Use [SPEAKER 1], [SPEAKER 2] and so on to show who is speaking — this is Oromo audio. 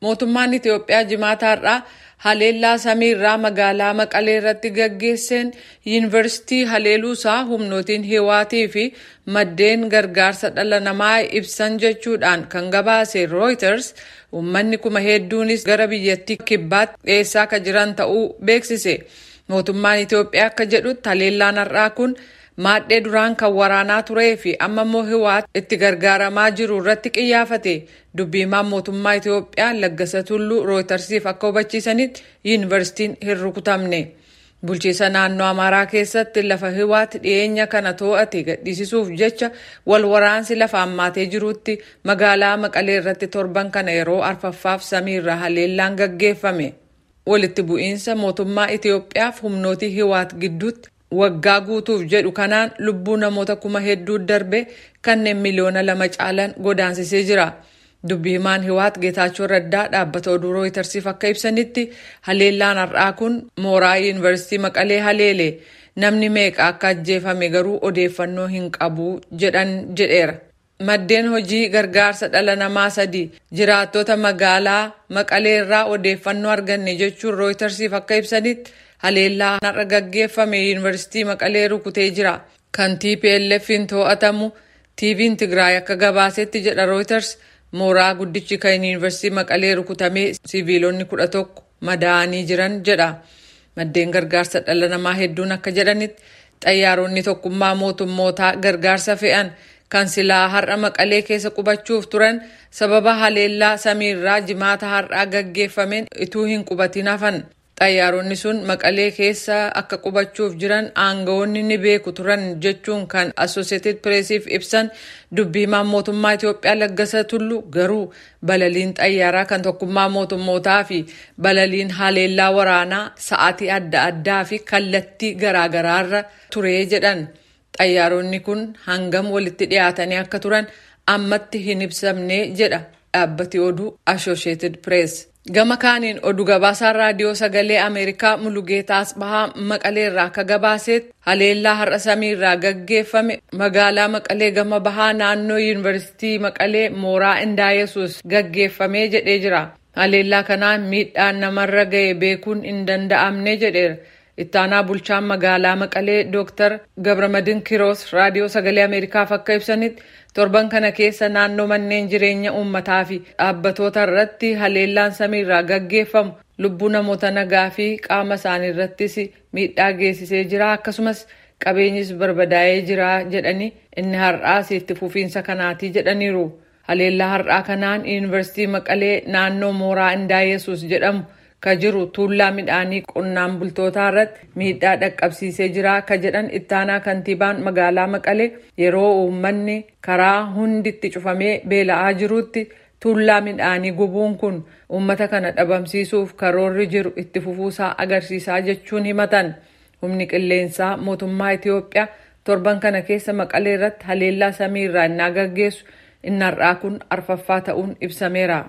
[SPEAKER 1] Mootummaan Itoophiyaa jimaata har'aa haleellaa samiirraa magaalaa Maqalee irratti gaggeesseen yuunivarsiitii haleeluusaa humnootiin hiwaatii fi maddeen gargaarsa dhala namaa ibsan jechuudhaan kan gabaase Reuters uummanni kuma hedduunis gara biyyattii kibbaatti dhiyeessaa akka jiran ta'uu beeksise. Mootummaan Itoophiyaa akka jedhutti haleellaan har'aa kun maadhee duraan kan waraanaa turee fi amma immoo hiwaat itti gargaaramaa jiru irratti qiyyaafate dubbiimaan mootummaa Itoophiyaa laggasa tulluu rooytarsiif akka hubachiisanitti yuunivarsiitiin hin rukutamne. Bulchiisa naannoo Amaaraa keessatti lafa hiwaat dhiyeenya kana to'ate gadhiisisuuf jecha wal waraansi lafa hammaatee jirutti magaalaa Maqalee irratti torban kana yeroo arfaffaaf samiirraa haleellaan gaggeeffame. Walitti bu'iinsa mootummaa Itoophiyaaf humnootii hiwaat gidduutti waggaa guutuuf jedhu kanaan lubbuu namoota kuma hedduu darbe kanneen miliyoona lama caalan godaansisee jira. Dubbi himaan hiwaat Geetaachoo Raddaa dhaabbata oduu rooytarsiif akka ibsanitti haleellaan har'aa kun mooraa yuunivarsiitii Maqalee haleele namni meeqa akka ajjeefame garuu odeeffannoo hin qabu jedhan jedheera. Maddeen hojii gargaarsa dhala namaa sadi jiraattota magaalaa Maqalee irraa odeeffannoo arganne jechuun rooytarsiif akka ibsanitti haleellaa har'a gaggeeffame yuunivarsiitii Maqalee rukutee jira. Kan TPLF'n to'atamu TV'n Tigraay akka gabaasetti jedha Reuters mooraa guddichi kan yuunivarsiitii Maqalee rukutamee siviilonni kudha tokko madaa'anii jiran jedha. Maddeen gargaarsa dhala namaa hedduun akka jedhanitti xayyaaronni tokkummaa mootummootaa gargaarsa fe'an kan silaa har'a Maqalee keessa qubachuuf turan sababa haleellaa samiirraa jimaata har'aa gaggeeffameen ituu hin qubatin hafan. Xayyaaronni sun Maqalee keessa akka qubachuuf jiran aangawoonni ni beeku turan jechuun kan Associated Pressiif ibsan dubbi himaan mootummaa Itoophiyaa laggasa tullu garuu balaliin xayyaaraa kan tokkummaa mootummootaa fi balaliin haleellaa waraanaa sa'aatii adda addaa fi kallattii garaagaraarra ture jedhan. Xayyaaronni kun hangam walitti dhiyaatanii akka turan ammatti hin ibsamne jedha dhaabbati oduu Associated Press. Gama kaaniin oduu gabaasaan raadiyoo sagalee Ameerikaa Mulugeetaa Asbahaa Maqalee irraa akka gabaasetti haleellaa har'a samiirraa gaggeeffame magaalaa Maqalee gama bahaa naannoo yuunivarsiitii Maqalee mooraa Indaayesuus gaggeeffamee jedhee jira. Haleellaa kanaan miidhaan namarra ga'e beekuun hin danda'amne jedheera. Ittaanaa bulchaan magaalaa Maqalee Dr. Gabramadin Kiroos raadiyoo sagalee Ameerikaaf akka ibsanitti torban kana keessa naannoo manneen jireenya uummataa fi dhaabbatoota irratti haleellaan samiirraa gaggeeffamu lubbuu namoota nagaa fi qaama isaanii irrattis miidhaa geessisee jira akkasumas qabeenyis barbadaa'ee jira jedhanii inni har'aas itti fufiinsa kanaatii jedhaniiru. Haleellaa har'aa kanaan yuunivarsiitii Maqalee naannoo mooraa Indaayesuus jedhamu ka jiru tuullaa midhaanii qonnaan bultootaa irratti miidhaa dhaqqabsiisee jira ka jedhan ittaanaa kantiibaan magaalaa Maqalee yeroo uummanni karaa hunditti cufamee beela'aa jirutti tuullaa midhaanii gubuun kun uummata kana dhabamsiisuuf karoorri jiru itti fufuusaa agarsiisaa jechuun himatan. Humni qilleensaa mootummaa Itoophiyaa torban kana keessa Maqalee irratti haleellaa samiirraa innaa gaggeessu inni har'aa kun arfaffaa ta'uun ibsameera.